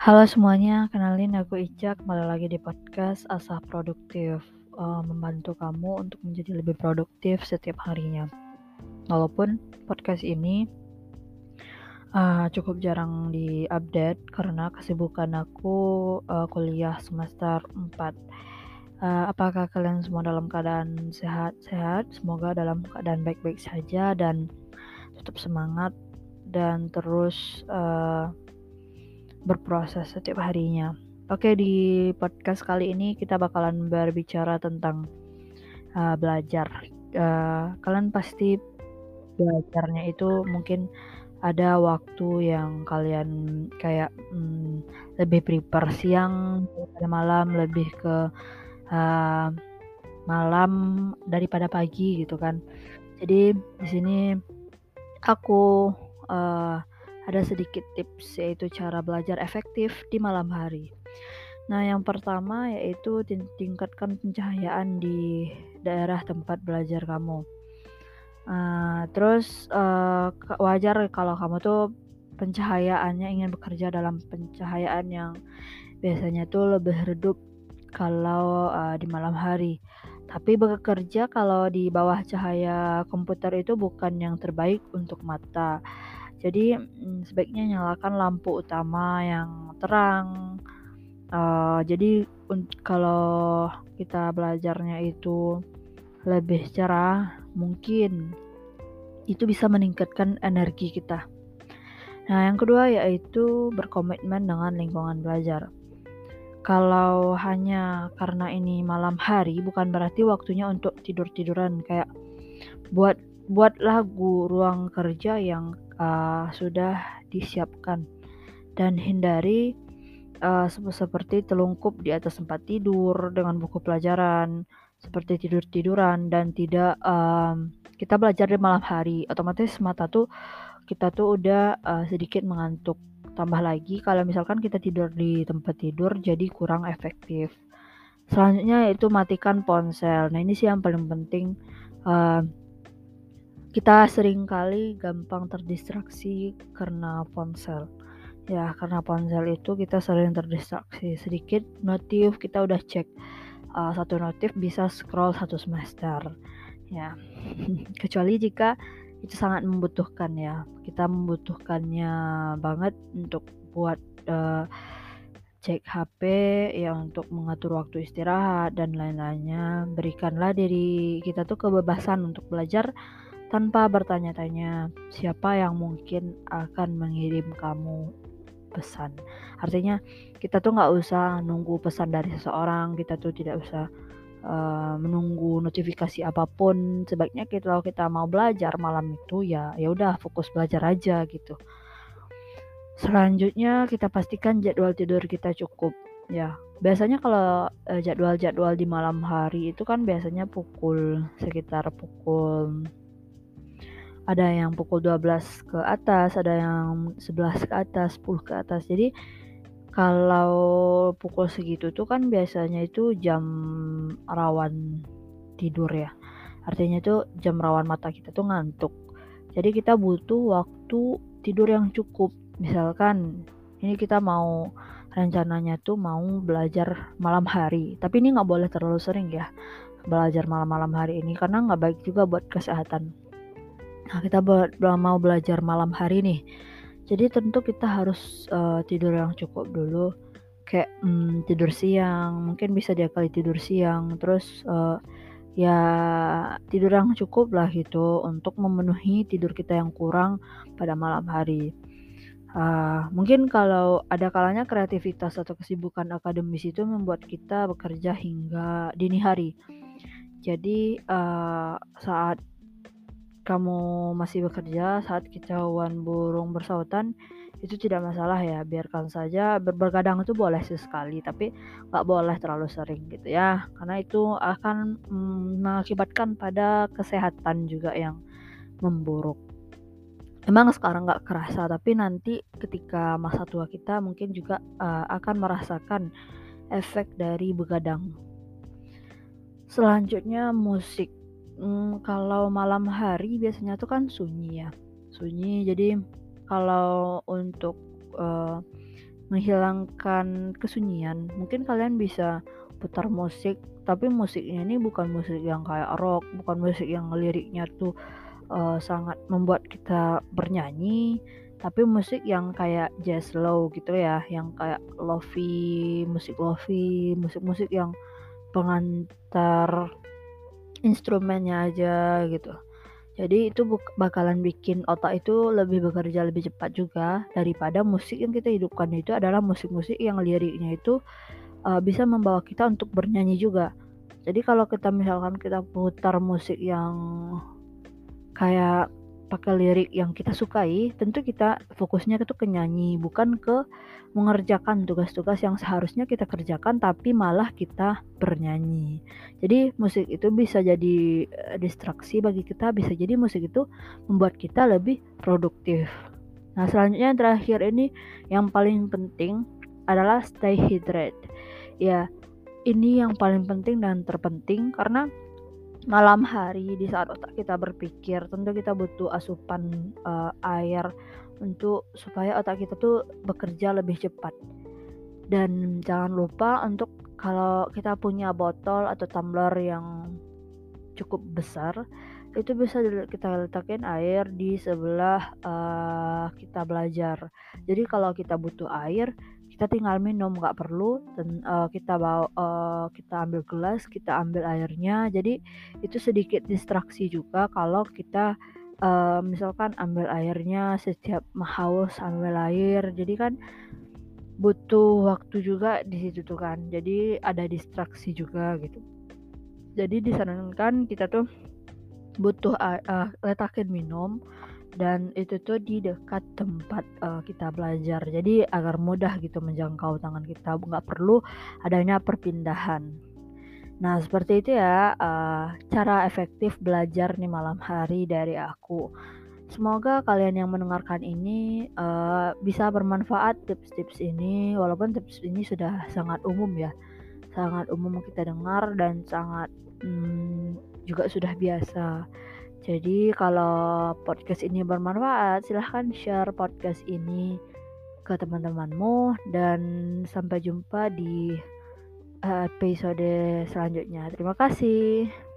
Halo semuanya, kenalin aku Ica kembali lagi di podcast Asah Produktif. Uh, Membantu kamu untuk menjadi lebih produktif setiap harinya. Walaupun podcast ini uh, cukup jarang diupdate karena kesibukan aku uh, kuliah semester 4 uh, Apakah kalian semua dalam keadaan sehat-sehat? Semoga dalam keadaan baik-baik saja dan tetap semangat dan terus uh, berproses setiap harinya. Oke, di podcast kali ini kita bakalan berbicara tentang uh, belajar. Uh, kalian pasti belajarnya itu mungkin ada waktu yang kalian kayak hmm, lebih prepare siang daripada malam, lebih ke uh, malam daripada pagi gitu kan. Jadi di sini aku uh, ada sedikit tips yaitu cara belajar efektif di malam hari. Nah, yang pertama yaitu tingkatkan pencahayaan di daerah tempat belajar kamu. Uh, terus uh, wajar kalau kamu tuh pencahayaannya ingin bekerja dalam pencahayaan yang biasanya tuh lebih redup kalau uh, di malam hari. Tapi bekerja kalau di bawah cahaya komputer itu bukan yang terbaik untuk mata. Jadi mm, sebaiknya nyalakan lampu utama yang terang. Uh, jadi kalau kita belajarnya itu lebih cerah, mungkin itu bisa meningkatkan energi kita. Nah, yang kedua yaitu berkomitmen dengan lingkungan belajar. Kalau hanya karena ini malam hari, bukan berarti waktunya untuk tidur-tiduran kayak buat buat lagu ruang kerja yang uh, sudah disiapkan dan hindari uh, seperti telungkup di atas tempat tidur dengan buku pelajaran seperti tidur-tiduran dan tidak um, kita belajar di malam hari. Otomatis mata tuh kita tuh udah uh, sedikit mengantuk. Tambah lagi kalau misalkan kita tidur di tempat tidur jadi kurang efektif. Selanjutnya itu matikan ponsel. Nah ini sih yang paling penting uh, kita sering kali gampang terdistraksi karena ponsel. Ya, karena ponsel itu kita sering terdistraksi sedikit notif kita udah cek uh, satu notif bisa scroll satu semester. Ya, kecuali jika itu sangat membutuhkan ya. Kita membutuhkannya banget untuk buat uh, cek HP ya untuk mengatur waktu istirahat dan lain-lainnya. Berikanlah diri kita tuh kebebasan untuk belajar tanpa bertanya-tanya siapa yang mungkin akan mengirim kamu pesan. Artinya kita tuh nggak usah nunggu pesan dari seseorang, kita tuh tidak usah uh, menunggu notifikasi apa pun. Sebaiknya kita kalau kita mau belajar malam itu ya ya udah fokus belajar aja gitu. Selanjutnya kita pastikan jadwal tidur kita cukup ya. Biasanya kalau uh, jadwal-jadwal di malam hari itu kan biasanya pukul sekitar pukul ada yang pukul 12 ke atas, ada yang 11 ke atas, 10 ke atas. Jadi kalau pukul segitu tuh kan biasanya itu jam rawan tidur ya. Artinya tuh jam rawan mata kita tuh ngantuk. Jadi kita butuh waktu tidur yang cukup. Misalkan ini kita mau rencananya tuh mau belajar malam hari. Tapi ini nggak boleh terlalu sering ya belajar malam-malam hari ini karena nggak baik juga buat kesehatan Nah, kita mau belajar malam hari nih. Jadi tentu kita harus uh, tidur yang cukup dulu. Kayak um, tidur siang, mungkin bisa dia kali tidur siang. Terus uh, ya tidur yang cukup lah gitu untuk memenuhi tidur kita yang kurang pada malam hari. Uh, mungkin kalau ada kalanya kreativitas atau kesibukan akademis itu membuat kita bekerja hingga dini hari. Jadi uh, saat kamu masih bekerja saat kicauan burung bersautan itu tidak masalah ya. Biarkan saja Ber bergadang itu boleh sesekali tapi nggak boleh terlalu sering gitu ya. Karena itu akan mm, mengakibatkan pada kesehatan juga yang memburuk. Emang sekarang nggak kerasa tapi nanti ketika masa tua kita mungkin juga uh, akan merasakan efek dari begadang. Selanjutnya musik Hmm, kalau malam hari biasanya tuh kan sunyi ya, sunyi jadi kalau untuk, uh, menghilangkan kesunyian mungkin kalian bisa putar musik tapi musiknya ini bukan musik yang kayak rock bukan musik yang liriknya tuh uh, sangat membuat kita bernyanyi tapi musik yang kayak jazz slow gitu ya yang kayak lofi musik lofi musik-musik yang pengantar instrumennya aja gitu. Jadi itu bakalan bikin otak itu lebih bekerja lebih cepat juga daripada musik yang kita hidupkan itu adalah musik-musik yang liriknya itu uh, bisa membawa kita untuk bernyanyi juga. Jadi kalau kita misalkan kita putar musik yang kayak pakai lirik yang kita sukai, tentu kita fokusnya itu ke nyanyi, bukan ke mengerjakan tugas-tugas yang seharusnya kita kerjakan tapi malah kita bernyanyi. Jadi musik itu bisa jadi eh, distraksi bagi kita, bisa jadi musik itu membuat kita lebih produktif. Nah, selanjutnya yang terakhir ini yang paling penting adalah stay hydrated. Ya, ini yang paling penting dan terpenting karena malam hari di saat otak kita berpikir tentu kita butuh asupan uh, air untuk supaya otak kita tuh bekerja lebih cepat. Dan jangan lupa untuk kalau kita punya botol atau tumbler yang cukup besar itu bisa kita letakin air di sebelah uh, kita belajar. Jadi kalau kita butuh air kita tinggal minum nggak perlu dan uh, kita bawa uh, kita ambil gelas kita ambil airnya. Jadi itu sedikit distraksi juga kalau kita uh, misalkan ambil airnya setiap haus ambil air. Jadi kan butuh waktu juga di situ tuh kan. Jadi ada distraksi juga gitu. Jadi disarankan kita tuh butuh uh, uh, letakin minum dan itu tuh di dekat tempat uh, kita belajar. Jadi agar mudah gitu menjangkau tangan kita. Nggak perlu adanya perpindahan. Nah seperti itu ya uh, cara efektif belajar nih malam hari dari aku. Semoga kalian yang mendengarkan ini uh, bisa bermanfaat tips-tips ini. Walaupun tips ini sudah sangat umum ya. Sangat umum kita dengar dan sangat hmm, juga sudah biasa jadi kalau podcast ini bermanfaat, silahkan share podcast ini ke teman-temanmu dan sampai jumpa di eh, episode selanjutnya. Terima kasih.